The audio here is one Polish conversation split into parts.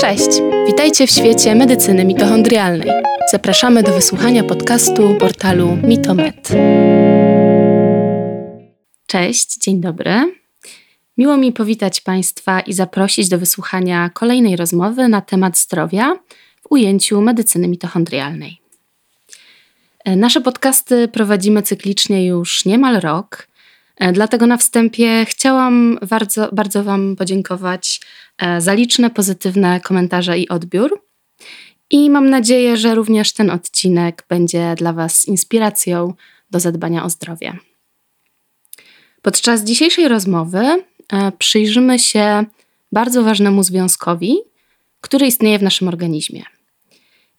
Cześć! Witajcie w świecie medycyny mitochondrialnej. Zapraszamy do wysłuchania podcastu portalu Mitomed. Cześć, dzień dobry. Miło mi powitać Państwa i zaprosić do wysłuchania kolejnej rozmowy na temat zdrowia w ujęciu medycyny mitochondrialnej. Nasze podcasty prowadzimy cyklicznie już niemal rok E, dlatego na wstępie chciałam bardzo, bardzo Wam podziękować e, za liczne pozytywne komentarze i odbiór. I mam nadzieję, że również ten odcinek będzie dla Was inspiracją do zadbania o zdrowie. Podczas dzisiejszej rozmowy e, przyjrzymy się bardzo ważnemu związkowi, który istnieje w naszym organizmie.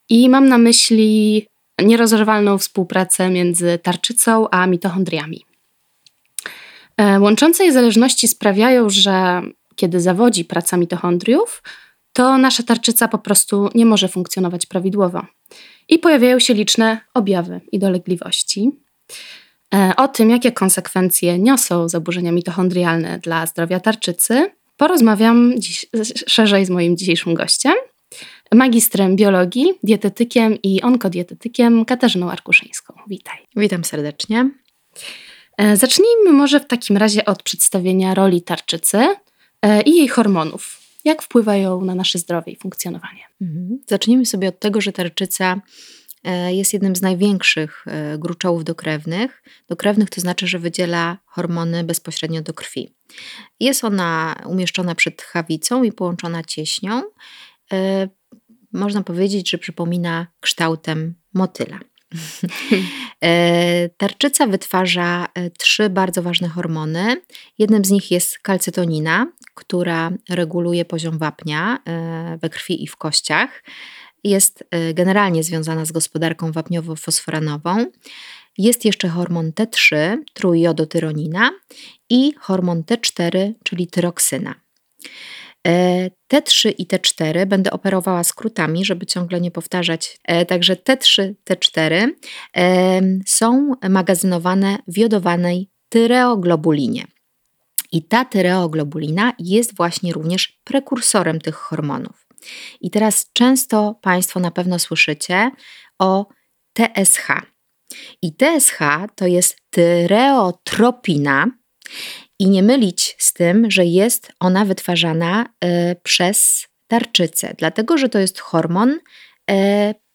I mam na myśli nierozerwalną współpracę między tarczycą a mitochondriami. E, łączące je zależności sprawiają, że kiedy zawodzi praca mitochondriów, to nasza tarczyca po prostu nie może funkcjonować prawidłowo. I pojawiają się liczne objawy i dolegliwości. E, o tym, jakie konsekwencje niosą zaburzenia mitochondrialne dla zdrowia tarczycy, porozmawiam dziś, szerzej z moim dzisiejszym gościem, magistrem biologii, dietetykiem i onkodietetykiem Katarzyną Arkuszyńską. Witaj. Witam serdecznie. E, zacznijmy może w takim razie od przedstawienia roli tarczycy i jej hormonów. Jak wpływają na nasze zdrowie i funkcjonowanie? Mhm. Zacznijmy sobie od tego, że tarczyca e, jest jednym z największych gruczołów dokrewnych. Dokrewnych to znaczy, że wydziela hormony bezpośrednio do krwi. Jest ona umieszczona przed tchawicą i połączona cieśnią. Można powiedzieć, że przypomina kształtem motyla. E, tarczyca wytwarza e, trzy bardzo ważne hormony. Jednym z nich jest kalcytonina, która reguluje poziom wapnia e, we krwi i w kościach. Jest generalnie związana z gospodarką wapniowo-fosforanową. Jest jeszcze hormon T3, trójjodotyronina i hormon T4, czyli tyroksyna. E, T3 i T4 będę operowała skrótami, żeby ciągle nie powtarzać. E, także T3, T4 są magazynowane w jodowanej tyreoglobulinie. I ta tyreoglobulina jest właśnie również prekursorem tych hormonów. I teraz często Państwo na pewno słyszycie o TSH. I TSH to jest tyreotropina i nie mylić z tym, że jest ona wytwarzana y, przez tarczycę, dlatego że to jest hormon y,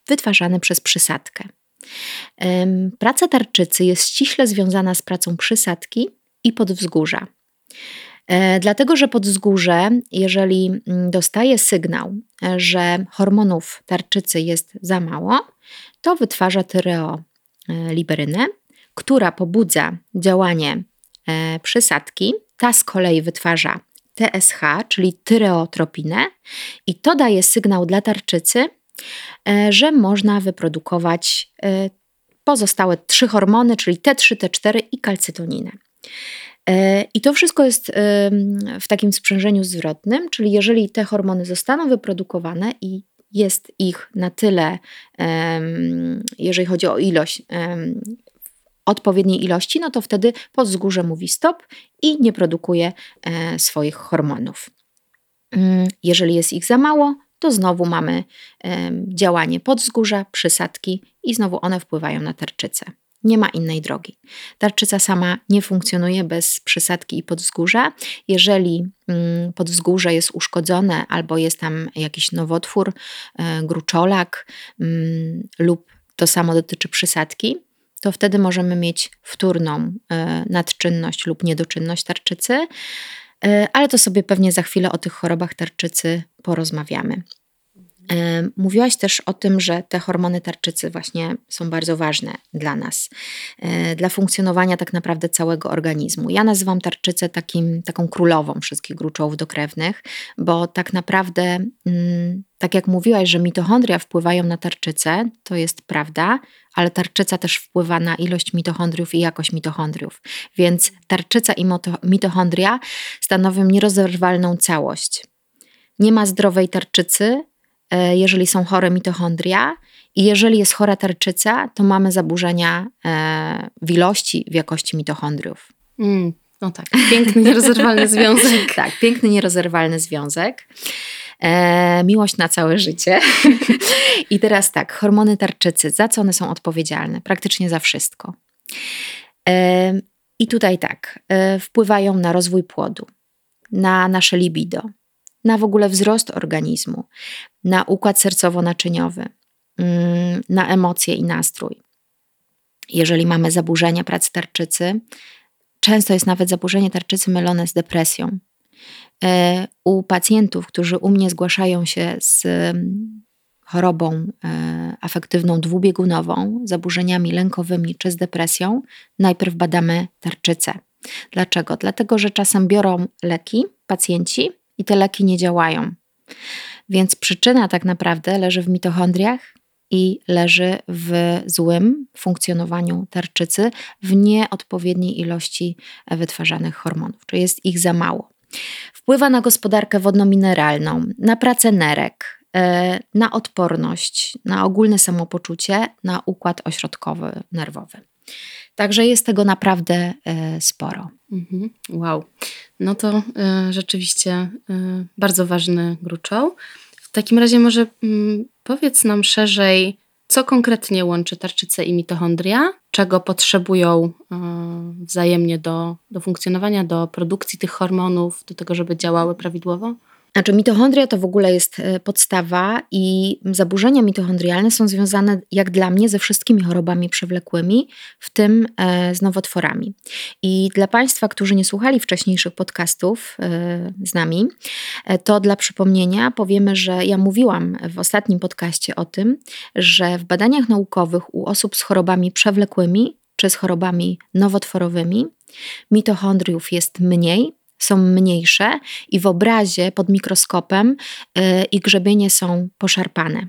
wytwarzany przez przysadkę. Praca tarczycy jest ściśle związana z pracą przysadki i podwzgórza. E, dlatego, że podwzgórze, jeżeli mm, dostaje sygnał, że hormonów tarczycy jest za mało, to wytwarza tyreoliberynę, która pobudza działanie E, przysadki. Ta z kolei wytwarza TSH, czyli tyreotropinę, i to daje sygnał dla tarczycy, e, że można wyprodukować e, pozostałe trzy hormony, czyli T3, T4 i kalcytoninę. I to wszystko jest w takim sprzężeniu zwrotnym, czyli jeżeli te hormony zostaną wyprodukowane i jest ich na tyle, jeżeli chodzi o ilość odpowiedniej ilości, no to wtedy podzgórze mówi stop i nie produkuje e, swoich hormonów. Mm, jeżeli jest ich za mało, to znowu mamy e, działanie podzgórza, przysadki i znowu one wpływają na tarczycę. Nie ma innej drogi. Tarczyca sama nie funkcjonuje bez przysadki i podzgórza. Jeżeli mm, podwzgórze jest uszkodzone albo jest tam jakiś nowotwór, e, gruczolak mm, lub to samo dotyczy przysadki, to wtedy możemy mieć wtórną e, nadczynność lub niedoczynność tarczycy, e, ale to sobie pewnie za chwilę o tych chorobach tarczycy porozmawiamy. E, mówiłaś też o tym, że te hormony tarczycy właśnie są bardzo ważne dla nas, dla funkcjonowania tak naprawdę całego organizmu. Ja nazywam tarczycę takim, taką królową wszystkich gruczołów dokrewnych, bo tak naprawdę, mm, tak jak mówiłaś, że mitochondria wpływają na tarczycę, to jest prawda, ale tarczyca też wpływa na ilość mitochondriów i jakość mitochondriów. Więc tarczyca i mitochondria stanowią nierozerwalną całość. Nie ma zdrowej tarczycy, e, jeżeli są chore mitochondria, i jeżeli jest chora tarczyca, to mamy zaburzenia e, w ilości, w jakości mitochondriów. Mm, no tak, piękny, nierozerwalny związek. tak, piękny, nierozerwalny związek. E, miłość na całe życie. I teraz tak, hormony tarczycy, za co one są odpowiedzialne? Praktycznie za wszystko. E, I tutaj tak, e, wpływają na rozwój płodu, na nasze libido, na w ogóle wzrost organizmu, na układ sercowo-naczyniowy, mm, na emocje i nastrój. Jeżeli mamy zaburzenia pracy tarczycy, często jest nawet zaburzenie tarczycy mylone z depresją. E, u pacjentów, którzy u mnie zgłaszają się z mm, chorobą e, afektywną dwubiegunową, zaburzeniami lękowymi czy z depresją, najpierw badamy tarczycę. Dlaczego? Dlatego, że czasem biorą leki pacjenci i te leki nie działają. Więc przyczyna tak naprawdę leży w mitochondriach i leży w złym funkcjonowaniu tarczycy, w nieodpowiedniej ilości wytwarzanych hormonów, czyli jest ich za mało. Wpływa na gospodarkę wodno-mineralną, na pracę nerek, e, na odporność, na ogólne samopoczucie, na układ ośrodkowy nerwowy. Także jest tego naprawdę e, sporo. Mhm. Wow. No to y, rzeczywiście bardzo ważny gruczoł. W takim razie może mm, powiedz nam szerzej, co konkretnie łączy tarczycę i mitochondria, czego potrzebują y, wzajemnie do, do funkcjonowania, do produkcji tych hormonów, do tego, żeby działały prawidłowo? Znaczy, mitochondria to w ogóle jest e, podstawa, i zaburzenia mitochondrialne są związane, jak dla mnie, ze wszystkimi chorobami przewlekłymi, w tym e, z nowotworami. I dla Państwa, którzy nie słuchali wcześniejszych podcastów e, z nami, to dla przypomnienia powiemy, że ja mówiłam w ostatnim podcaście o tym, że w badaniach naukowych u osób z chorobami przewlekłymi czy z chorobami nowotworowymi mitochondriów jest mniej są mniejsze i w obrazie pod mikroskopem yy, ich grzebienie są poszarpane.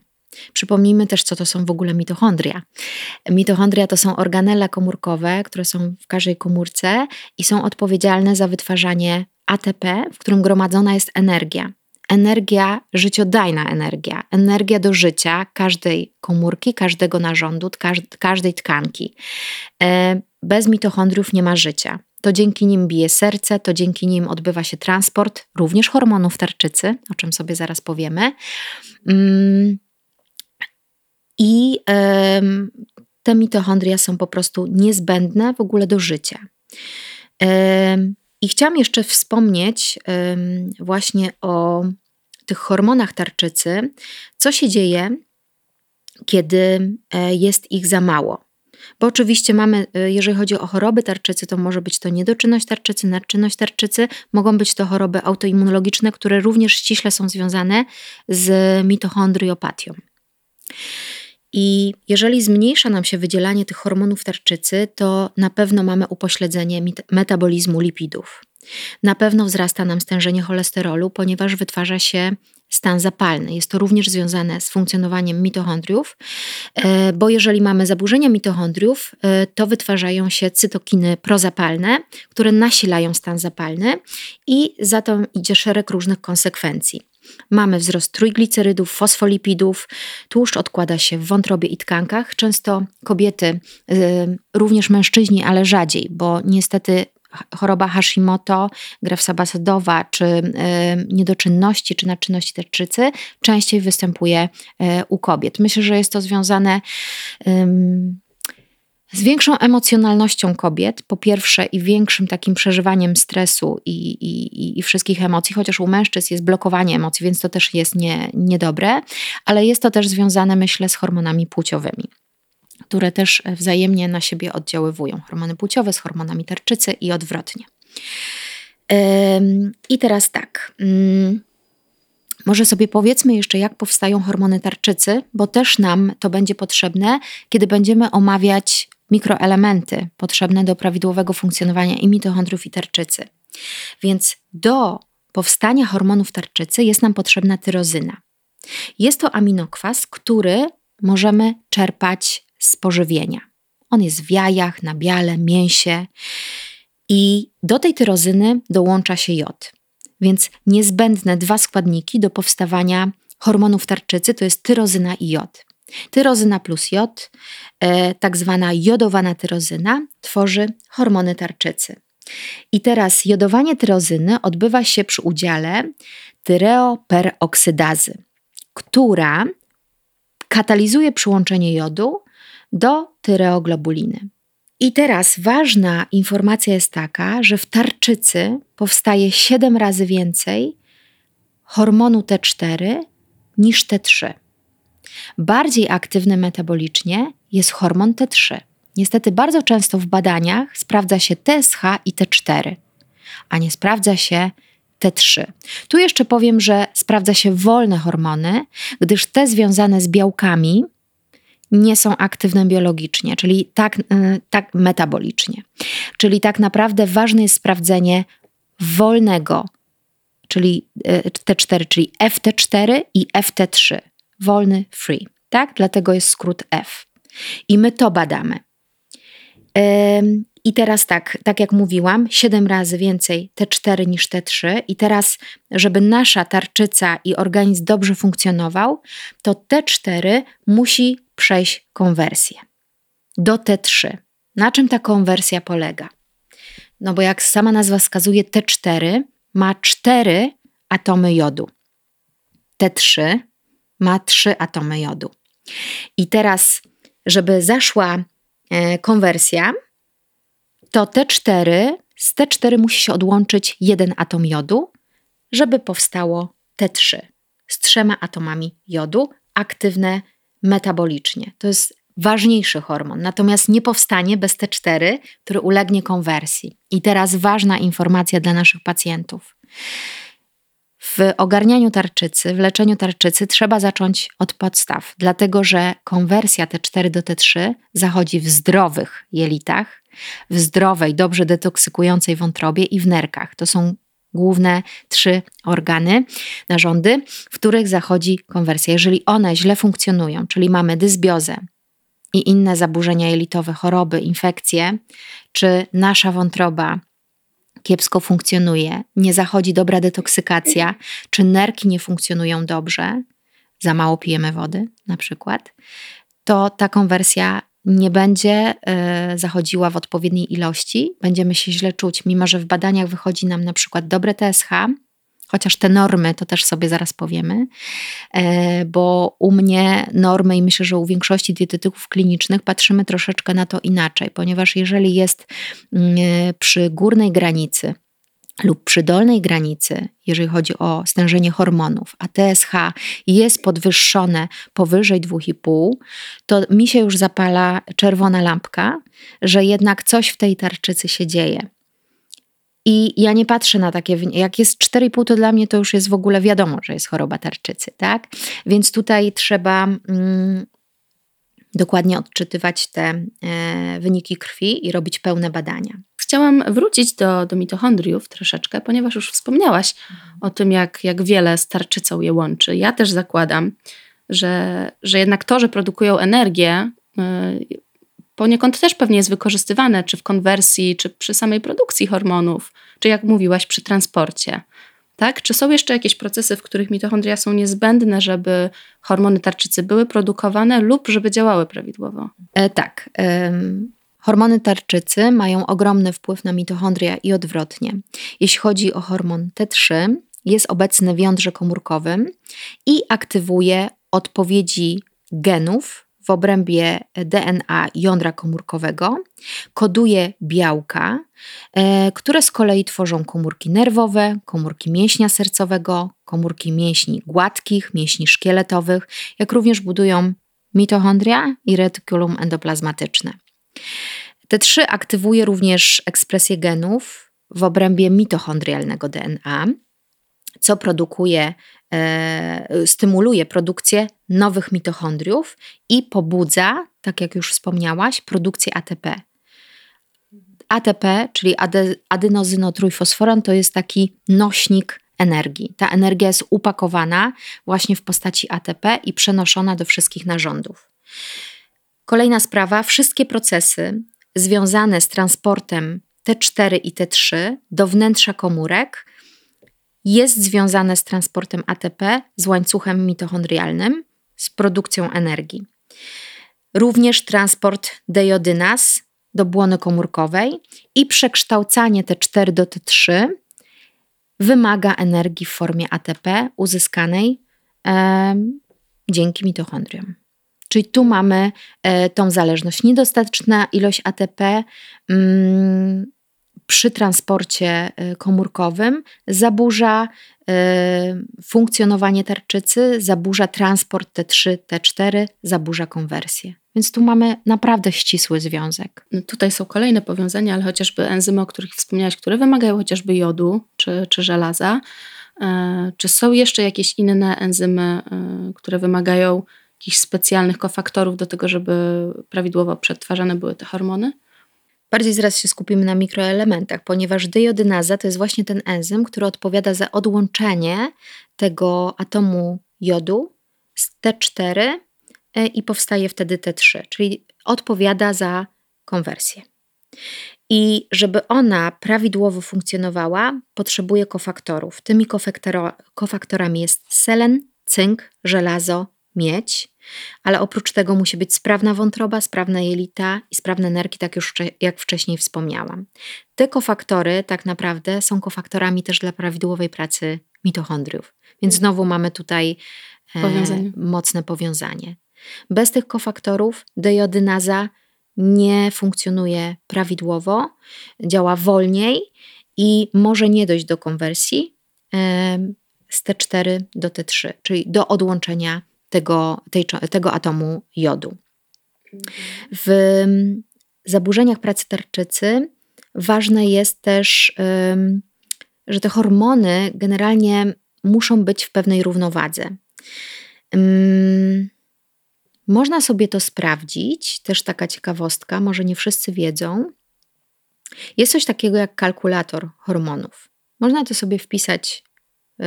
Przypomnijmy też, co to są w ogóle mitochondria. Mitochondria to są organele komórkowe, które są w każdej komórce i są odpowiedzialne za wytwarzanie ATP, w którym gromadzona jest energia. Energia, życiodajna energia, energia do życia każdej komórki, każdego narządu, każdej tkanki. E, bez mitochondriów nie ma życia. To dzięki nim bije serce, to dzięki nim odbywa się transport również hormonów tarczycy, o czym sobie zaraz powiemy. Mm. I te mitochondria są po prostu niezbędne w ogóle do życia. I chciałam jeszcze wspomnieć właśnie o tych hormonach tarczycy, co się dzieje, kiedy e, jest ich za mało. Bo oczywiście mamy, y, jeżeli chodzi o choroby tarczycy, to może być to niedoczynność tarczycy, nadczynność tarczycy, mogą być to choroby autoimmunologiczne, które również ściśle są związane z mitochondriopatią. I jeżeli zmniejsza nam się wydzielanie tych hormonów tarczycy, to na pewno mamy upośledzenie metabolizmu lipidów. Na pewno wzrasta nam stężenie cholesterolu, ponieważ wytwarza się stan zapalny. Jest to również związane z funkcjonowaniem mitochondriów, e, bo jeżeli mamy zaburzenia mitochondriów, e, to wytwarzają się cytokiny prozapalne, które nasilają stan zapalny i za to idzie szereg różnych konsekwencji. Mamy wzrost trójglicerydów, fosfolipidów, tłuszcz odkłada się w wątrobie i tkankach. Często kobiety, e, również mężczyźni, ale rzadziej, bo niestety choroba Hashimoto, grewsa basadowa, czy y, niedoczynności, czy nadczynności tarczycy częściej występuje y, u kobiet. Myślę, że jest to związane z większą emocjonalnością kobiet, po pierwsze, i większym takim przeżywaniem stresu i, i, i wszystkich emocji, chociaż u mężczyzn jest blokowanie emocji, więc to też jest nie, niedobre, ale jest to też związane, myślę, z hormonami płciowymi które też wzajemnie na siebie oddziaływują. Hormony płciowe z hormonami tarczycy i odwrotnie. I teraz tak. Mm, może sobie powiedzmy jeszcze, jak powstają hormony tarczycy, bo też nam to będzie potrzebne, kiedy będziemy omawiać mikroelementy potrzebne do prawidłowego funkcjonowania i mitochondriów i tarczycy. Więc do powstania hormonów tarczycy jest nam potrzebna tyrozyna. Jest to aminokwas, który możemy czerpać z pożywienia. On jest w jajach, na biale, mięsie i do tej tyrozyny dołącza się jod. Więc niezbędne dwa składniki do powstawania hormonów tarczycy to jest tyrozyna i jod. Tyrozyna plus jod, e, tak zwana jodowana tyrozyna, tworzy hormony tarczycy. I teraz jodowanie tyrozyny odbywa się przy udziale tyreoperoksydazy, która katalizuje przyłączenie jodu do tyreoglobuliny. I teraz ważna informacja jest taka, że w tarczycy powstaje 7 razy więcej hormonu T4 niż T3. Bardziej aktywny metabolicznie jest hormon T3. Niestety bardzo często w badaniach sprawdza się TSH i T4, a nie sprawdza się T3. Tu jeszcze powiem, że sprawdza się wolne hormony, gdyż te związane z białkami nie są aktywne biologicznie, czyli tak, y, tak metabolicznie. Czyli tak naprawdę ważne jest sprawdzenie wolnego, czyli y, T4, czyli FT4 i FT3. Wolny, free. Tak? Dlatego jest skrót F. I my to badamy. I teraz tak, tak jak mówiłam, 7 razy więcej T4 niż T3. I teraz, żeby nasza tarczyca i organizm dobrze funkcjonował, to T4 musi przejść konwersję do T3. Na czym ta konwersja polega? No bo jak sama nazwa wskazuje, T4 ma 4 atomy jodu. T3 ma 3 atomy jodu. I teraz, żeby zaszła e, konwersja, to T4, z T4 musi się odłączyć jeden atom jodu, żeby powstało T3 z trzema atomami jodu, aktywne metabolicznie. To jest ważniejszy hormon, natomiast nie powstanie bez T4, który ulegnie konwersji. I teraz ważna informacja dla naszych pacjentów. W ogarnianiu tarczycy, w leczeniu tarczycy trzeba zacząć od podstaw, dlatego że konwersja T4 do T3 zachodzi w zdrowych jelitach, w zdrowej, dobrze detoksykującej wątrobie i w nerkach. To są główne trzy organy, narządy, w których zachodzi konwersja. Jeżeli one źle funkcjonują, czyli mamy dysbiozę i inne zaburzenia jelitowe, choroby, infekcje, czy nasza wątroba kiepsko funkcjonuje, nie zachodzi dobra detoksykacja, czy nerki nie funkcjonują dobrze, za mało pijemy wody na przykład, to ta konwersja nie będzie y, zachodziła w odpowiedniej ilości, będziemy się źle czuć, mimo że w badaniach wychodzi nam na przykład dobre TSH, chociaż te normy to też sobie zaraz powiemy, y, bo u mnie normy i myślę, że u większości dietetyków klinicznych patrzymy troszeczkę na to inaczej, ponieważ jeżeli jest y, przy górnej granicy, lub przy dolnej granicy, jeżeli chodzi o stężenie hormonów, a TSH jest podwyższone powyżej 2,5, to mi się już zapala czerwona lampka, że jednak coś w tej tarczycy się dzieje. I ja nie patrzę na takie, jak jest 4,5, to dla mnie to już jest w ogóle wiadomo, że jest choroba tarczycy, tak? Więc tutaj trzeba mm, dokładnie odczytywać te e, wyniki krwi i robić pełne badania. Chciałam wrócić do, do mitochondriów troszeczkę, ponieważ już wspomniałaś o tym, jak, jak wiele z tarczycą je łączy. Ja też zakładam, że, że jednak to, że produkują energię, yy, poniekąd też pewnie jest wykorzystywane, czy w konwersji, czy przy samej produkcji hormonów, czy jak mówiłaś, przy transporcie. Tak? Czy są jeszcze jakieś procesy, w których mitochondria są niezbędne, żeby hormony tarczycy były produkowane lub żeby działały prawidłowo? E, tak. Hormony tarczycy mają ogromny wpływ na mitochondria i odwrotnie. Jeśli chodzi o hormon T3, jest obecny w jądrze komórkowym i aktywuje odpowiedzi genów w obrębie DNA jądra komórkowego, koduje białka, e, które z kolei tworzą komórki nerwowe, komórki mięśnia sercowego, komórki mięśni gładkich, mięśni szkieletowych, jak również budują mitochondria i retikulum endoplazmatyczne. T3 aktywuje również ekspresję genów w obrębie mitochondrialnego DNA, co produkuje, e, stymuluje produkcję nowych mitochondriów i pobudza, tak jak już wspomniałaś, produkcję ATP. ATP, czyli ade, adenozynotrójfosforan, to jest taki nośnik energii. Ta energia jest upakowana właśnie w postaci ATP i przenoszona do wszystkich narządów. Kolejna sprawa, wszystkie procesy związane z transportem T4 i T3 do wnętrza komórek jest związane z transportem ATP, z łańcuchem mitochondrialnym, z produkcją energii. Również transport dejodynas do błony komórkowej i przekształcanie T4 do T3 wymaga energii w formie ATP uzyskanej e, dzięki mitochondriom. Czyli tu mamy e, tą zależność. Niedostateczna ilość ATP mm, przy transporcie e, komórkowym zaburza e, funkcjonowanie tarczycy, zaburza transport T3, T4, zaburza konwersję. Więc tu mamy naprawdę ścisły związek. No tutaj są kolejne powiązania, ale chociażby enzymy, o których wspomniałaś, które wymagają chociażby jodu czy, czy żelaza. E, czy są jeszcze jakieś inne enzymy, które wymagają jakichś specjalnych kofaktorów do tego, żeby prawidłowo przetwarzane były te hormony? Bardziej zaraz się skupimy na mikroelementach, ponieważ diodynaza to jest właśnie ten enzym, który odpowiada za odłączenie tego atomu jodu z T4 e, i powstaje wtedy T3, czyli odpowiada za konwersję. I żeby ona prawidłowo funkcjonowała, potrzebuje kofaktorów. Tymi kofaktorami jest selen, cynk, żelazo, mieć, ale oprócz tego musi być sprawna wątroba, sprawna jelita i sprawne nerki, tak już jak wcześniej wspomniałam. Te kofaktory tak naprawdę są kofaktorami też dla prawidłowej pracy mitochondriów. Więc mhm. znowu mamy tutaj e, powiązanie. mocne powiązanie. Bez tych kofaktorów dejodynaza nie funkcjonuje prawidłowo, działa wolniej i może nie dojść do konwersji e, z T4 do T3, czyli do odłączenia tego, tej, tego atomu jodu. W zaburzeniach pracy tarczycy ważne jest też, że te hormony generalnie muszą być w pewnej równowadze. Można sobie to sprawdzić, też taka ciekawostka, może nie wszyscy wiedzą. Jest coś takiego jak kalkulator hormonów. Można to sobie wpisać y,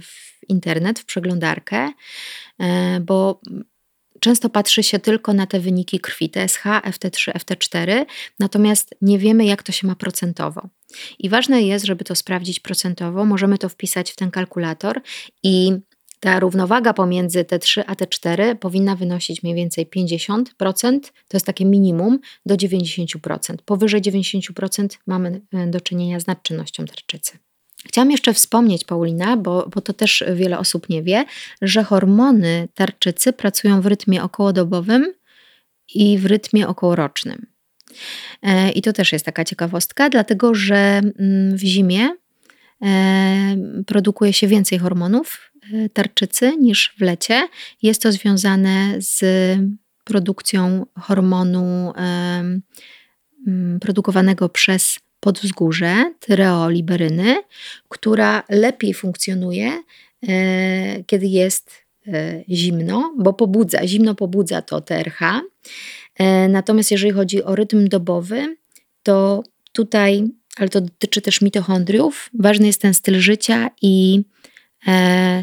w internet, w przeglądarkę, e, bo często patrzy się tylko na te wyniki krwi, TSH, FT3, FT4, natomiast nie wiemy, jak to się ma procentowo. I ważne jest, żeby to sprawdzić procentowo, możemy to wpisać w ten kalkulator i ta równowaga pomiędzy T3 a T4 powinna wynosić mniej więcej 50%, to jest takie minimum, do 90%. Powyżej 90% mamy e, do czynienia z nadczynnością tarczycy. Chciałam jeszcze wspomnieć, Paulina, bo, bo to też wiele osób nie wie, że hormony tarczycy pracują w rytmie okołodobowym i w rytmie okołorocznym. E, I to też jest taka ciekawostka, dlatego że mm, w zimie e, produkuje się więcej hormonów e, tarczycy niż w lecie. Jest to związane z produkcją hormonu produkowanego przez podwzgórze tyreoliberyny, która lepiej funkcjonuje, e, kiedy jest e, zimno, bo pobudza, zimno pobudza to TRH. E, natomiast jeżeli chodzi o rytm dobowy, to tutaj, ale to dotyczy też mitochondriów, ważny jest ten styl życia i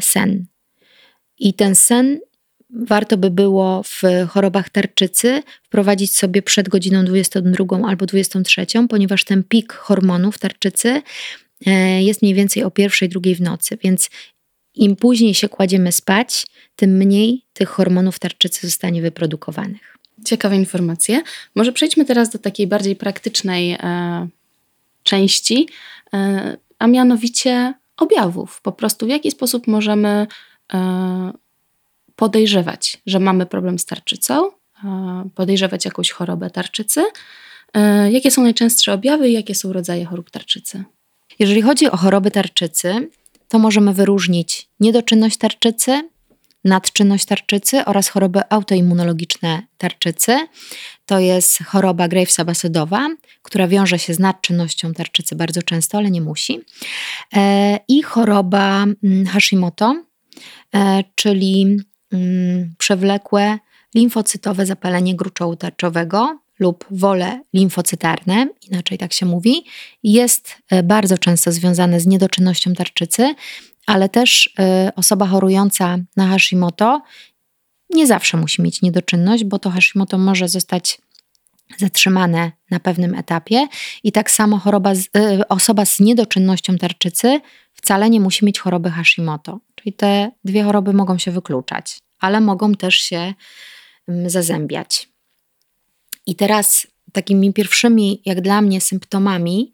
sen. I ten sen warto by było w chorobach tarczycy wprowadzić sobie przed godziną 22 albo 23, ponieważ ten pik hormonów tarczycy e, jest mniej więcej o pierwszej, drugiej w nocy, więc im później się kładziemy spać, tym mniej tych hormonów tarczycy zostanie wyprodukowanych. Ciekawe informacje. Może przejdźmy teraz do takiej bardziej praktycznej e, części, e, a mianowicie objawów. Po prostu w jaki sposób możemy e, podejrzewać, że mamy problem z tarczycą, podejrzewać jakąś chorobę tarczycy. E, jakie są najczęstsze objawy i jakie są rodzaje chorób tarczycy? Jeżeli chodzi o choroby tarczycy, to możemy wyróżnić niedoczynność tarczycy, nadczynność tarczycy oraz choroby autoimmunologiczne tarczycy. To jest choroba Gravesa-Basedowa, która wiąże się z nadczynnością tarczycy bardzo często, ale nie musi. E, I choroba mm, Hashimoto, e, czyli przewlekłe limfocytowe zapalenie gruczołu tarczowego lub wole limfocytarne, inaczej tak się mówi, jest e, bardzo często związane z niedoczynnością tarczycy, ale też e, osoba chorująca na Hashimoto nie zawsze musi mieć niedoczynność, bo to Hashimoto może zostać zatrzymane na pewnym etapie i tak samo choroba z, y, osoba z niedoczynnością tarczycy wcale nie musi mieć choroby Hashimoto. Czyli te dwie choroby mogą się wykluczać, ale mogą też się mm, zazębiać. I teraz takimi pierwszymi, jak dla mnie, symptomami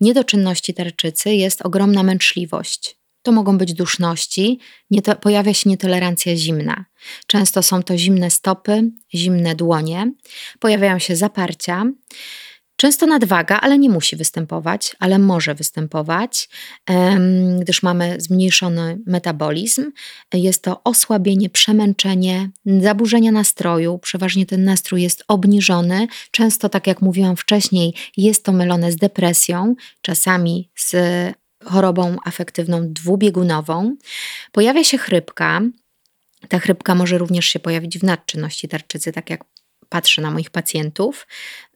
niedoczynności tarczycy jest ogromna męczliwość. To mogą być duszności, to, pojawia się nietolerancja zimna. Często są to zimne stopy, zimne dłonie, pojawiają się zaparcia. Często nadwaga, ale nie musi występować, ale może występować, gdyż mamy zmniejszony metabolizm. Jest to osłabienie, przemęczenie, zaburzenia nastroju. Przeważnie ten nastrój jest obniżony. Często, tak jak mówiłam wcześniej, jest to mylone z depresją, czasami z chorobą afektywną dwubiegunową. Pojawia się chrypka. Ta chrypka może również się pojawić w nadczynności tarczycy, tak jak patrzę na moich pacjentów.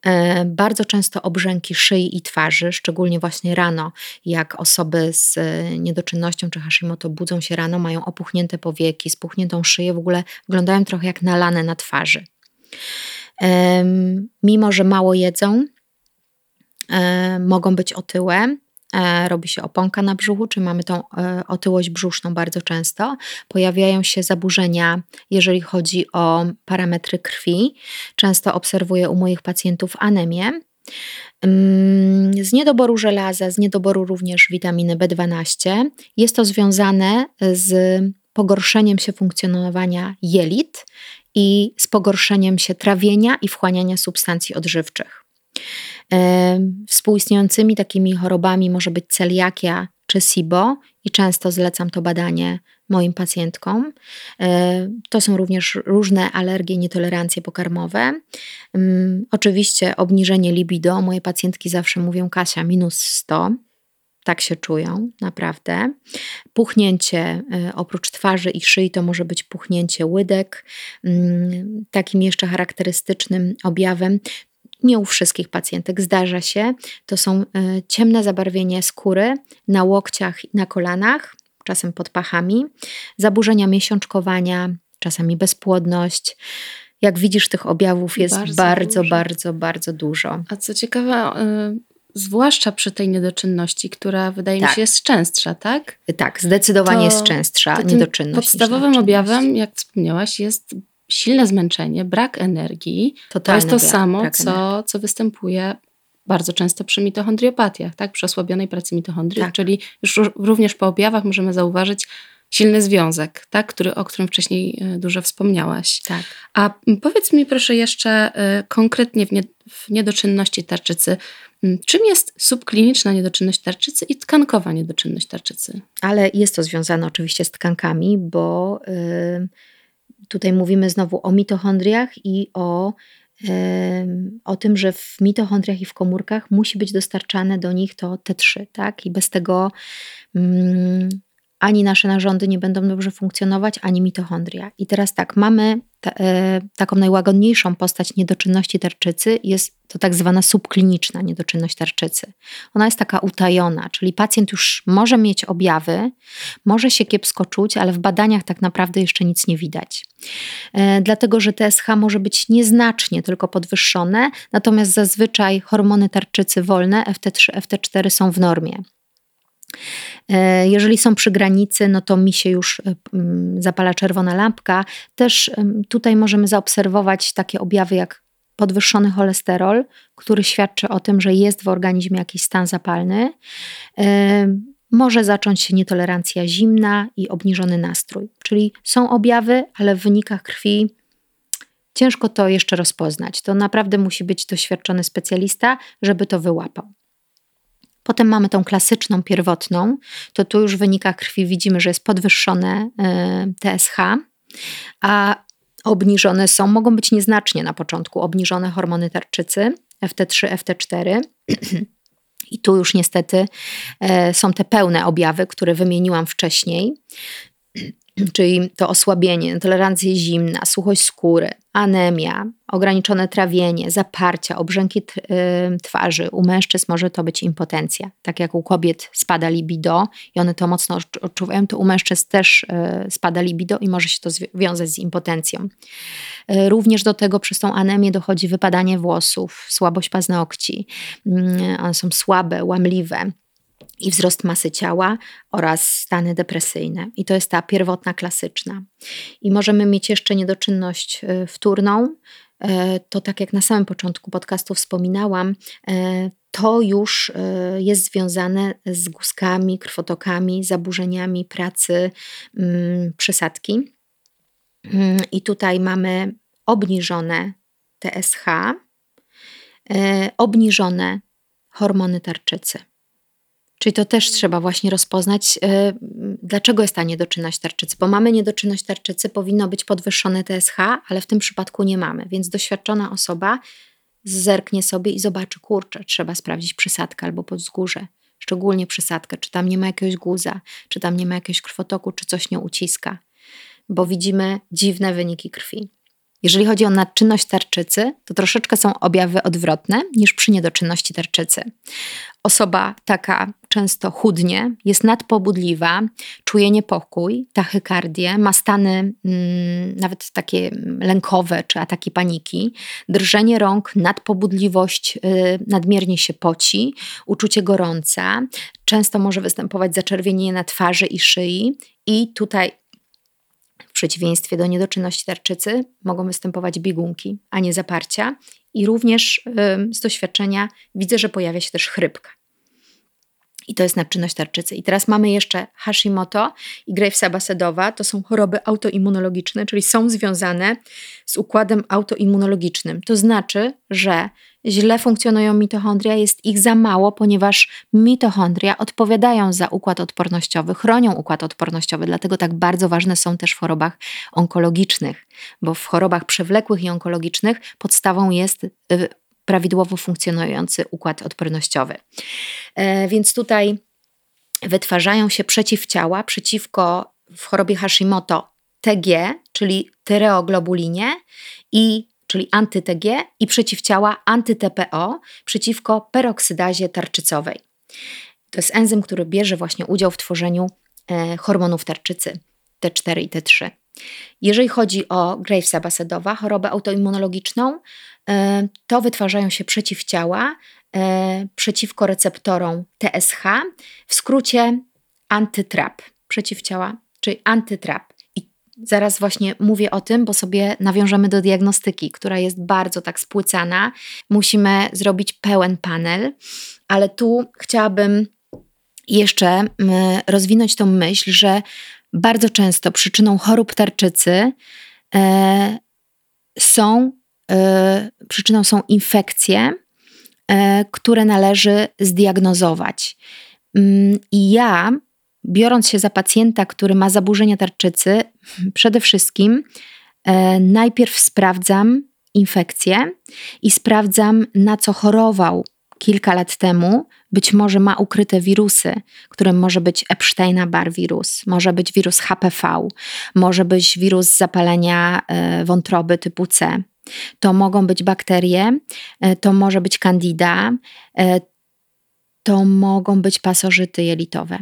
E, bardzo często obrzęki szyi i twarzy, szczególnie właśnie rano, jak osoby z e, niedoczynnością czy Hashimoto budzą się rano, mają opuchnięte powieki, spuchniętą szyję, w ogóle wyglądają trochę jak nalane na twarzy. Mimo, że mało jedzą, e, mogą być otyłe, robi się oponka na brzuchu, czy mamy tą e, otyłość brzuszną bardzo często. Pojawiają się zaburzenia, jeżeli chodzi o parametry krwi. Często obserwuję u moich pacjentów anemię. Mm, z niedoboru żelaza, z niedoboru również witaminy B12. Jest to związane z pogorszeniem się funkcjonowania jelit i z pogorszeniem się trawienia i wchłaniania substancji odżywczych. Współistniejącymi takimi chorobami może być celiakia czy SIBO i często zlecam to badanie moim pacjentkom. To są również różne alergie, nietolerancje pokarmowe. Oczywiście obniżenie libido. Moje pacjentki zawsze mówią Kasia minus 100. Tak się czują, naprawdę. Puchnięcie e, oprócz twarzy i szyi to może być puchnięcie łydek. Takim jeszcze charakterystycznym objawem nie u wszystkich pacjentek zdarza się. To są e, ciemne zabarwienie skóry na łokciach i na kolanach, czasem pod pachami, zaburzenia miesiączkowania, czasami bezpłodność. Jak widzisz, tych objawów jest bardzo, bardzo, bardzo, bardzo dużo. A co ciekawe, y, zwłaszcza przy tej niedoczynności, która wydaje tak. mi się jest częstsza, tak? Tak, zdecydowanie to, jest częstsza niedoczynność. Podstawowym objawem, jak wspomniałaś, jest silne zmęczenie, brak energii. Totalny to jest to brak, samo, brak co, co występuje bardzo często przy mitochondriopatiach, tak? przy osłabionej pracy mitochondriów, tak. czyli już również po objawach możemy zauważyć silny związek, tak? Który, o którym wcześniej e, dużo wspomniałaś. Tak. A powiedz mi proszę jeszcze e, konkretnie w, nie, w niedoczynności tarczycy, czym jest subkliniczna niedoczynność tarczycy i tkankowa niedoczynność tarczycy? Ale jest to związane oczywiście z tkankami, bo... Yy Tutaj mówimy znowu o mitochondriach i o, o tym, że w mitochondriach i w komórkach musi być dostarczane do nich to T3, tak? I bez tego mm, ani nasze narządy nie będą dobrze funkcjonować, ani mitochondria. I teraz tak, mamy ta, e, taką najłagodniejszą postać niedoczynności tarczycy, jest to tak zwana subkliniczna niedoczynność tarczycy. Ona jest taka utajona, czyli pacjent już może mieć objawy, może się kiepsko czuć, ale w badaniach tak naprawdę jeszcze nic nie widać. E, dlatego, że TSH może być nieznacznie tylko podwyższone, natomiast zazwyczaj hormony tarczycy wolne, FT3, FT4 są w normie. E, jeżeli są przy granicy, no to mi się już e, zapala czerwona lampka. Też tutaj możemy zaobserwować takie objawy jak podwyższony cholesterol, który świadczy o tym, że jest w organizmie jakiś stan zapalny. E, może zacząć się nietolerancja zimna i obniżony nastrój. Czyli są objawy, ale w wynikach krwi ciężko to jeszcze rozpoznać. To naprawdę musi być doświadczony specjalista, żeby to wyłapał. Potem mamy tą klasyczną, pierwotną, to tu już w wynikach krwi. Widzimy, że jest podwyższone y, TSH, a obniżone są, mogą być nieznacznie na początku, obniżone hormony tarczycy FT3, FT4. I tu już niestety y, są te pełne objawy, które wymieniłam wcześniej czyli to osłabienie, tolerancja zimna, suchość skóry, anemia, ograniczone trawienie, zaparcia, obrzęki twarzy. U mężczyzn może to być impotencja. Tak jak u kobiet spada libido i one to mocno odczuwają, to u mężczyzn też y, spada libido i może się to wiązać z impotencją. Y, również do tego przez tą anemię dochodzi wypadanie włosów, słabość paznokci. One są słabe, łamliwe i wzrost masy ciała oraz stany depresyjne. I to jest ta pierwotna, klasyczna. I możemy mieć jeszcze niedoczynność y, wtórną, to tak jak na samym początku podcastu wspominałam, to już jest związane z guzkami, krwotokami, zaburzeniami pracy mm, przysadki. Mm, I tutaj mamy obniżone TSH, obniżone hormony tarczycy. Czyli to też trzeba właśnie rozpoznać, yy, dlaczego jest ta niedoczynność tarczycy. Bo mamy niedoczynność tarczycy, powinno być podwyższone TSH, ale w tym przypadku nie mamy. Więc doświadczona osoba zerknie sobie i zobaczy, kurczę, trzeba sprawdzić przysadkę albo podzgórze. Szczególnie przysadkę, czy tam nie ma jakiegoś guza, czy tam nie ma jakiegoś krwotoku, czy coś nie uciska. Bo widzimy dziwne wyniki krwi. Jeżeli chodzi o nadczynność tarczycy, to troszeczkę są objawy odwrotne niż przy niedoczynności tarczycy. Osoba taka często chudnie, jest nadpobudliwa, czuje niepokój, tachykardię, ma stany mm, nawet takie lękowe czy ataki paniki, drżenie rąk, nadpobudliwość, yy, nadmiernie się poci, uczucie gorąca, często może występować zaczerwienienie na twarzy i szyi i tutaj przeciwieństwie do niedoczynności tarczycy mogą występować biegunki, a nie zaparcia. I również z doświadczenia widzę, że pojawia się też chrypka. I to jest nadczynność tarczycy. I teraz mamy jeszcze Hashimoto i Gravesa Basedowa. To są choroby autoimmunologiczne, czyli są związane z układem autoimmunologicznym. To znaczy, że źle funkcjonują mitochondria, jest ich za mało, ponieważ mitochondria odpowiadają za układ odpornościowy, chronią układ odpornościowy, dlatego tak bardzo ważne są też w chorobach onkologicznych, bo w chorobach przewlekłych i onkologicznych podstawą jest y, prawidłowo funkcjonujący układ odpornościowy. E, więc tutaj wytwarzają się przeciwciała przeciwko w chorobie Hashimoto TG, czyli tyreoglobulinie i czyli anty-TG i przeciwciała anty-TPO przeciwko peroksydazie tarczycowej. To jest enzym, który bierze właśnie udział w tworzeniu e, hormonów tarczycy T4 i T3. Jeżeli chodzi o Gravesa Basedowa, chorobę autoimmunologiczną, e, to wytwarzają się przeciwciała e, przeciwko receptorom TSH, w skrócie antytrap, przeciwciała, czyli antytrap. I zaraz właśnie mówię o tym, bo sobie nawiążemy do diagnostyki, która jest bardzo tak spłycana. Musimy zrobić pełen panel, ale tu chciałabym jeszcze rozwinąć tą myśl, że bardzo często przyczyną chorób tarczycy e, są, e, przyczyną są infekcje, e, które należy zdiagnozować. Mm, I ja, biorąc się za pacjenta, który ma zaburzenia tarczycy, przede wszystkim e, najpierw sprawdzam infekcję i sprawdzam, na co chorował kilka lat temu, być może ma ukryte wirusy, którym może być Epsteina-Barr wirus, może być wirus HPV, może być wirus zapalenia e, wątroby typu C. To mogą być bakterie, e, to może być candida, e, to mogą być pasożyty jelitowe.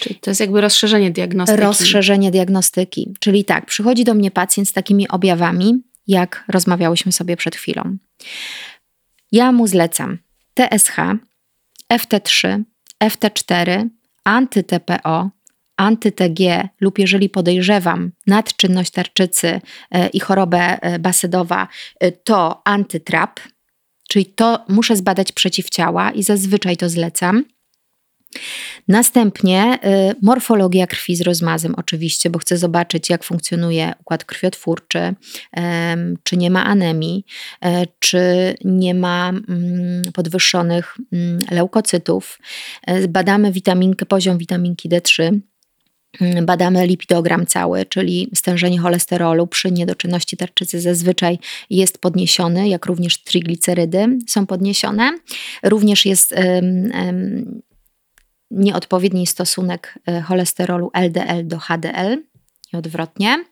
Czyli to jest jakby rozszerzenie diagnostyki. Rozszerzenie diagnostyki. Czyli tak, przychodzi do mnie pacjent z takimi objawami, jak rozmawiałyśmy sobie przed chwilą. Ja mu zlecam TSH, FT3, FT4, anty-TPO, anty-TG lub jeżeli podejrzewam nadczynność tarczycy e, i chorobę e, basedowa, e, to antytrap, czyli to muszę zbadać przeciwciała i zazwyczaj to zlecam. Następnie y, morfologia krwi z rozmazem, oczywiście, bo chcę zobaczyć, jak funkcjonuje układ krwiotwórczy, y, czy nie ma anemii, y, czy nie ma mm, podwyższonych mm, leukocytów. E, badamy witaminkę, poziom witaminki D3 mm, badamy lipidogram cały, czyli stężenie cholesterolu przy niedoczynności tarczycy zazwyczaj jest podniesiony, jak również triglicerydy są podniesione. Również jest nieodpowiedni stosunek e, cholesterolu LDL do HDL i odwrotnie.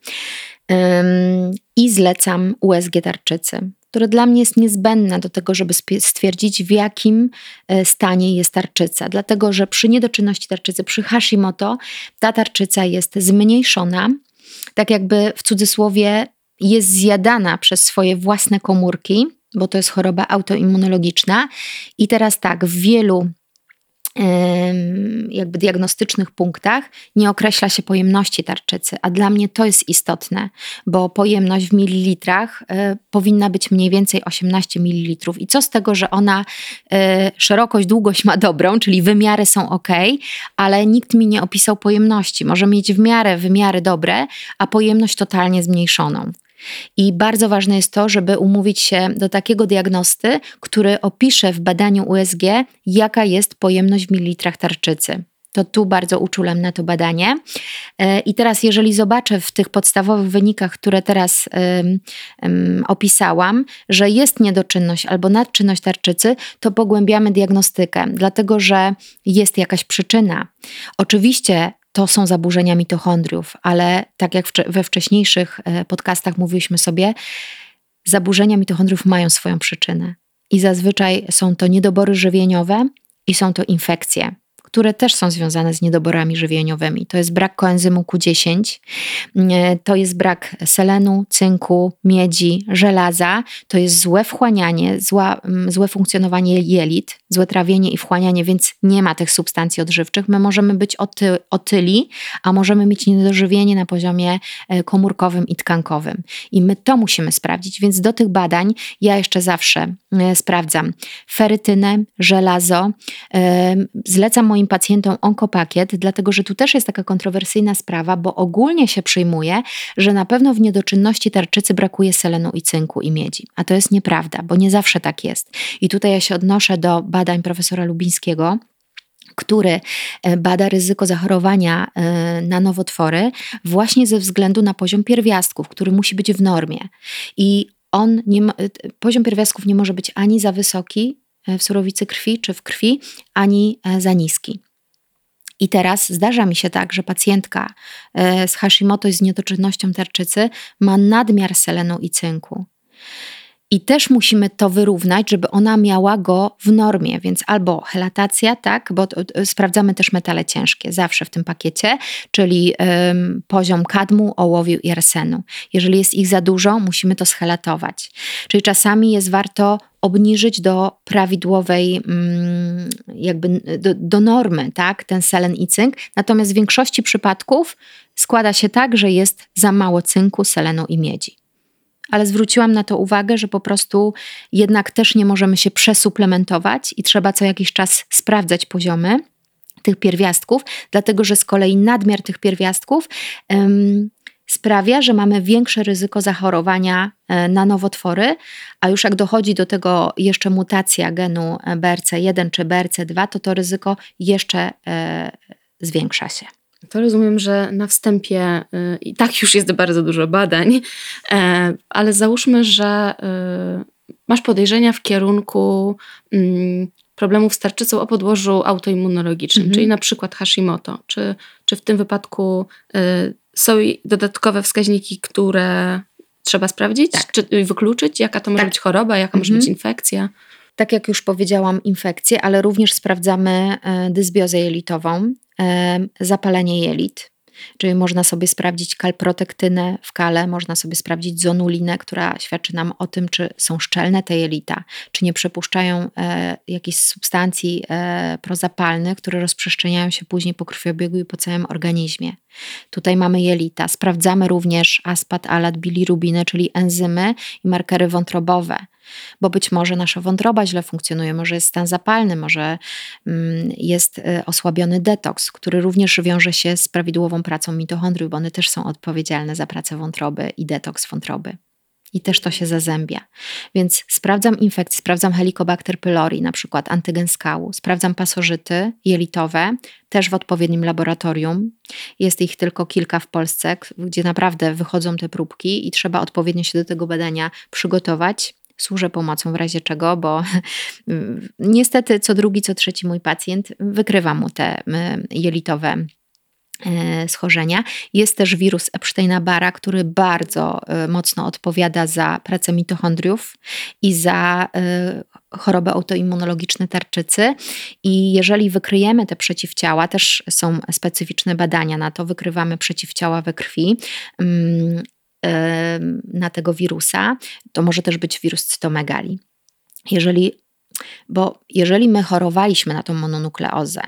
I zlecam USG tarczycy, które dla mnie jest niezbędne do tego, żeby stwierdzić, w jakim e, stanie jest tarczyca. Dlatego, że przy niedoczynności tarczycy, przy Hashimoto, ta tarczyca jest zmniejszona, tak jakby w cudzysłowie jest zjadana przez swoje własne komórki, bo to jest choroba autoimmunologiczna. I teraz tak, w wielu jakby diagnostycznych punktach nie określa się pojemności tarczycy, a dla mnie to jest istotne, bo pojemność w mililitrach y, powinna być mniej więcej 18 ml. I co z tego, że ona y, szerokość, długość ma dobrą, czyli wymiary są ok, ale nikt mi nie opisał pojemności. Może mieć w miarę wymiary dobre, a pojemność totalnie zmniejszoną. I bardzo ważne jest to, żeby umówić się do takiego diagnosty, który opisze w badaniu USG, jaka jest pojemność w mililitrach tarczycy. To tu bardzo uczulam na to badanie. E, I teraz, jeżeli zobaczę w tych podstawowych wynikach, które teraz opisałam, że jest niedoczynność albo nadczynność tarczycy, to pogłębiamy diagnostykę, dlatego że jest jakaś przyczyna. Oczywiście to są zaburzenia mitochondriów, ale tak jak we wcześniejszych e, podcastach mówiliśmy sobie, zaburzenia mitochondriów mają swoją przyczynę. I zazwyczaj są to niedobory żywieniowe i są to infekcje które też są związane z niedoborami żywieniowymi. To jest brak koenzymu Q10, e, to jest brak selenu, cynku, miedzi, żelaza, to jest złe wchłanianie, zła, złe funkcjonowanie jelit, złe trawienie i wchłanianie, więc nie ma tych substancji odżywczych. My możemy być oty, otyli, a możemy mieć niedożywienie na poziomie e, komórkowym i tkankowym. I my to musimy sprawdzić, więc do tych badań ja jeszcze zawsze e, sprawdzam ferytynę, żelazo, zlecam moim moim pacjentom onkopakiet, dlatego że tu też jest taka kontrowersyjna sprawa, bo ogólnie się przyjmuje, że na pewno w niedoczynności tarczycy brakuje selenu i cynku i miedzi. A to jest nieprawda, bo nie zawsze tak jest. I tutaj ja się odnoszę do badań profesora Lubińskiego, który e, bada ryzyko zachorowania e, na nowotwory właśnie ze względu na poziom pierwiastków, który musi być w normie. I on nie ma, e, poziom pierwiastków nie może być ani za wysoki, w surowicy krwi czy w krwi, ani e, za niski. I teraz zdarza mi się tak, że pacjentka e, z Hashimoto z niedoczynnością tarczycy ma nadmiar selenu i cynku. I też musimy to wyrównać, żeby ona miała go w normie, więc albo helatacja, tak, bo sprawdzamy też metale ciężkie zawsze w tym pakiecie, czyli ym, poziom kadmu, ołowiu i arsenu. Jeżeli jest ich za dużo, musimy to schelatować. Czyli czasami jest warto obniżyć do prawidłowej, mm, jakby do, do, normy, tak, ten selen i cynk. Natomiast w większości przypadków składa się tak, że jest za mało cynku, selenu i miedzi ale zwróciłam na to uwagę, że po prostu jednak też nie możemy się przesuplementować i trzeba co jakiś czas sprawdzać poziomy tych pierwiastków, dlatego że z kolei nadmiar tych pierwiastków um, sprawia, że mamy większe ryzyko zachorowania e, na nowotwory, a już jak dochodzi do tego jeszcze mutacja genu BRC1 czy BRC2, to to ryzyko jeszcze e, zwiększa się. To rozumiem, że na wstępie y, i tak już jest bardzo dużo badań, e, ale załóżmy, że y, masz podejrzenia w kierunku mm, problemów z tarczycą o podłożu autoimmunologicznym, mhm. czyli na przykład Hashimoto. Czy, czy w tym wypadku y, są dodatkowe wskaźniki, które trzeba sprawdzić, tak. czy wykluczyć, jaka to może tak. być choroba, jaka mhm. może być infekcja? Tak jak już powiedziałam, infekcje, ale również sprawdzamy e, dysbiozę jelitową, zapalenie jelit. Czyli można sobie sprawdzić kalprotektynę w kale, można sobie sprawdzić zonulinę, która świadczy nam o tym, czy są szczelne te jelita, czy nie przepuszczają e, jakichś substancji e, prozapalnych, które rozprzestrzeniają się później po krwiobiegu i po całym organizmie. Tutaj mamy jelita. Sprawdzamy również aspat, alat, bilirubinę, czyli enzymy i markery wątrobowe bo być może nasza wątroba źle funkcjonuje, może jest stan zapalny, może mm, jest y, osłabiony detoks, który również wiąże się z prawidłową pracą mitochondriów, bo one też są odpowiedzialne za pracę wątroby i detoks wątroby. I też to się zazębia. Więc sprawdzam infekcje, sprawdzam Helicobacter pylori, na przykład antygen skału, sprawdzam pasożyty jelitowe, też w odpowiednim laboratorium. Jest ich tylko kilka w Polsce, gdzie naprawdę wychodzą te próbki i trzeba odpowiednio się do tego badania przygotować służę pomocą w razie czego, bo niestety co drugi, co trzeci mój pacjent wykrywa mu te jelitowe e, schorzenia. Jest też wirus Epsteina-Barra, który bardzo e, mocno odpowiada za pracę mitochondriów i za e, choroby autoimmunologiczne tarczycy. I jeżeli wykryjemy te przeciwciała, też są specyficzne badania na to, wykrywamy przeciwciała we krwi na tego wirusa. To może też być wirus cytomegali. Jeżeli Bo jeżeli my chorowaliśmy na tą mononukleozę,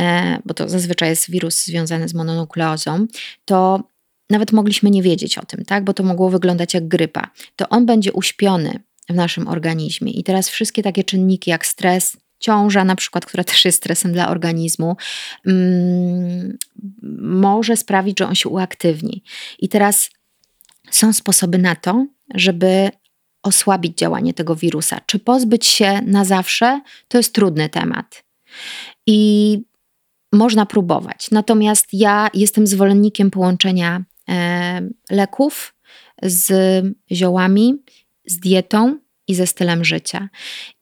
e, bo to zazwyczaj jest wirus związany z mononukleozą, to nawet mogliśmy nie wiedzieć o tym, tak? bo to mogło wyglądać jak grypa. To on będzie uśpiony w naszym organizmie. I teraz wszystkie takie czynniki jak stres, ciąża, na przykład, która też jest stresem dla organizmu, mm, może sprawić, że on się uaktywni. I teraz są sposoby na to, żeby osłabić działanie tego wirusa. Czy pozbyć się na zawsze, to jest trudny temat. I można próbować. Natomiast ja jestem zwolennikiem połączenia e, leków z ziołami, z dietą i ze stylem życia.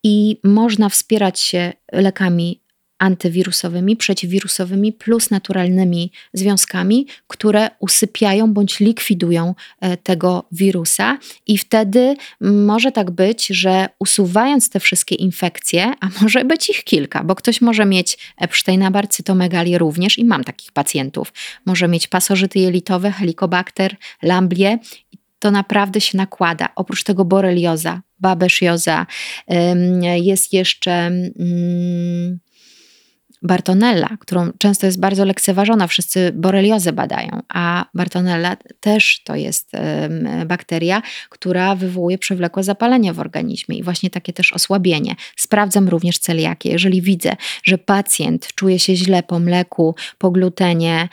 I można wspierać się lekami antywirusowymi, przeciwwirusowymi plus naturalnymi związkami, które usypiają bądź likwidują e, tego wirusa. I wtedy może tak być, że usuwając te wszystkie infekcje, a może być ich kilka, bo ktoś może mieć Epsteina-Barr, cytomegalię również i mam takich pacjentów. Może mieć pasożyty jelitowe, helikobakter, lamblie to naprawdę się nakłada. Oprócz tego borelioza, babesjoza, jest jeszcze mm, Bartonella, którą często jest bardzo lekceważona, wszyscy boreliozę badają, a Bartonella też to jest bakteria, która wywołuje przewlekłe zapalenie w organizmie i właśnie takie też osłabienie. Sprawdzam również celiakię. Jeżeli widzę, że pacjent czuje się źle po mleku, po glutenie,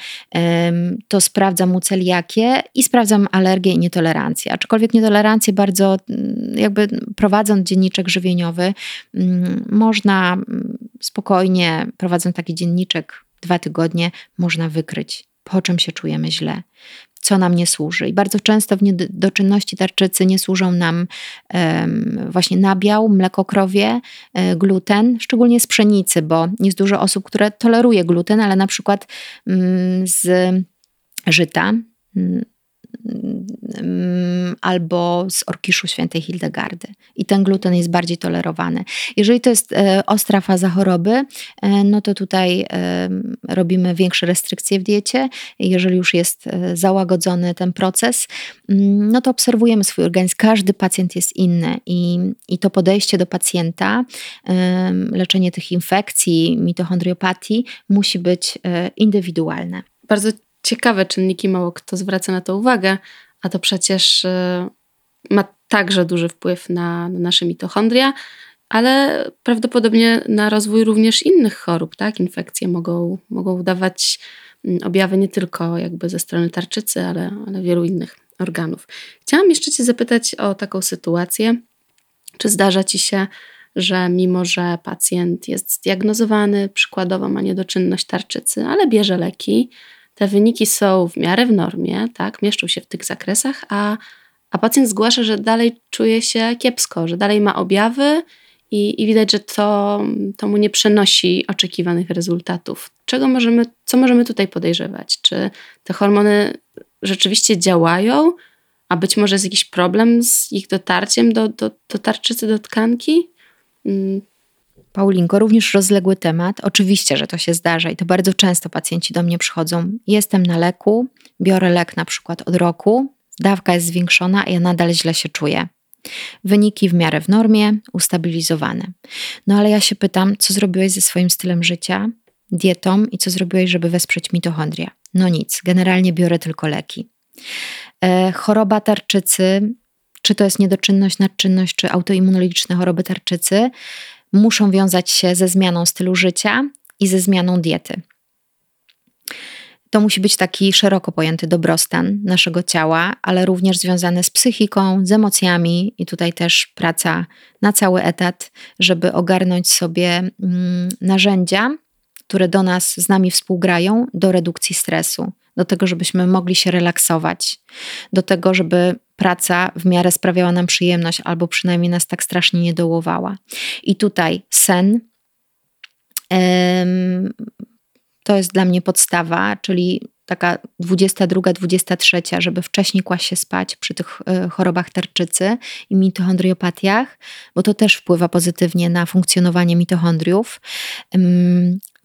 to sprawdzam mu celiakię i sprawdzam alergię i nietolerancję. Aczkolwiek nietolerancję bardzo, mm, jakby prowadząc dzienniczek żywieniowy, mm, można mm, spokojnie prowadzić taki dzienniczek dwa tygodnie, można wykryć, po czym się czujemy źle, co nam nie służy. I bardzo często w niedoczynności tarczycy nie służą nam um, właśnie nabiał, mleko krowie, e, gluten, szczególnie z pszenicy, bo jest dużo osób, które toleruje gluten, ale na przykład um, z żyta um, albo z orkiszu świętej Hildegardy. I ten gluten jest bardziej tolerowany. Jeżeli to jest e, ostra faza choroby, e, no to tutaj e, robimy większe restrykcje w diecie. Jeżeli już jest załagodzony ten proces, mm, no to obserwujemy swój organizm. Każdy pacjent jest inny i, i to podejście do pacjenta, leczenie tych infekcji, mitochondriopatii musi być indywidualne. Bardzo ciekawe czynniki, mało kto zwraca na to uwagę, a to przecież y, ma także duży wpływ na, na nasze mitochondria, ale prawdopodobnie na rozwój również innych chorób, tak? Infekcje mogą, mogą dawać mm, objawy nie tylko jakby ze strony tarczycy, ale, ale wielu innych organów. Chciałam jeszcze Cię zapytać o taką sytuację. Czy zdarza Ci się, że mimo, że pacjent jest zdiagnozowany, przykładowo ma niedoczynność tarczycy, ale bierze leki, te wyniki są w miarę w normie, tak, mieszczą się w tych zakresach, a, a pacjent zgłasza, że dalej czuje się kiepsko, że dalej ma objawy i, i widać, że to, to mu nie przynosi oczekiwanych rezultatów. Czego możemy, co możemy tutaj podejrzewać? Czy te hormony rzeczywiście działają, a być może jest jakiś problem z ich dotarciem do, do, do tarczycy, do tkanki? Paulinko, również rozległy temat. Oczywiście, że to się zdarza i to bardzo często pacjenci do mnie przychodzą. Jestem na leku, biorę lek na przykład od roku, dawka jest zwiększona, a ja nadal źle się czuję. Wyniki w miarę w normie, ustabilizowane. No ale ja się pytam, co zrobiłeś ze swoim stylem życia, dietą i co zrobiłeś, żeby wesprzeć mitochondria? No nic, generalnie biorę tylko leki. E, choroba tarczycy, czy to jest niedoczynność, nadczynność, czy autoimmunologiczne choroby tarczycy, muszą wiązać się ze zmianą stylu życia i ze zmianą diety. To musi być taki szeroko pojęty dobrostan naszego ciała, ale również związany z psychiką, z emocjami i tutaj też praca na cały etat, żeby ogarnąć sobie mm, narzędzia, które do nas z nami współgrają do redukcji stresu, do tego, żebyśmy mogli się relaksować, do tego, żeby praca w miarę sprawiała nam przyjemność, albo przynajmniej nas tak strasznie nie dołowała. I tutaj sen to jest dla mnie podstawa, czyli taka 22, 23, żeby wcześniej kłaść się spać przy tych e, chorobach tarczycy i mitochondriopatiach, bo to też wpływa pozytywnie na funkcjonowanie mitochondriów.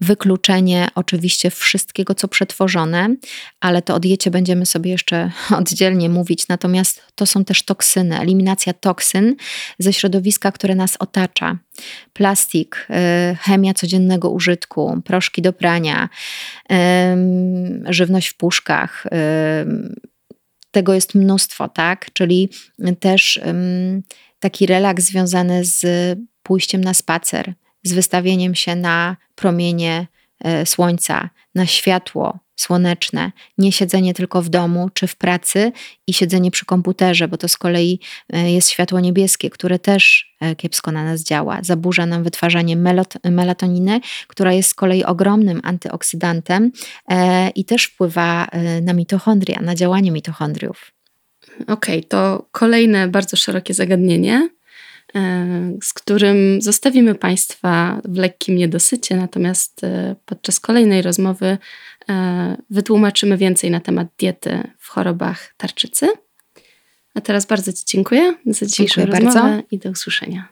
Wykluczenie oczywiście wszystkiego, co przetworzone, ale to o diecie będziemy sobie jeszcze oddzielnie mówić. Natomiast to są też toksyny, eliminacja toksyn ze środowiska, które nas otacza. Plastik, y, chemia codziennego użytku, proszki do prania, żywność w puszkach. Tego jest mnóstwo, tak? Czyli też taki relaks związany z pójściem na spacer, z wystawieniem się na promienie e, słońca, na światło słoneczne, nie siedzenie tylko w domu czy w pracy i siedzenie przy komputerze, bo to z kolei e, jest światło niebieskie, które też e, kiepsko na nas działa, zaburza nam wytwarzanie melatoniny, która jest z kolei ogromnym antyoksydantem i też wpływa na mitochondria, na działanie mitochondriów. Okej, okay, to kolejne bardzo szerokie zagadnienie. E, z którym zostawimy Państwa w lekkim niedosycie, natomiast e, podczas kolejnej rozmowy e, wytłumaczymy więcej na temat diety w chorobach tarczycy. A teraz bardzo Ci dziękuję za dzisiejszą dziękuję rozmowę bardzo. i do usłyszenia.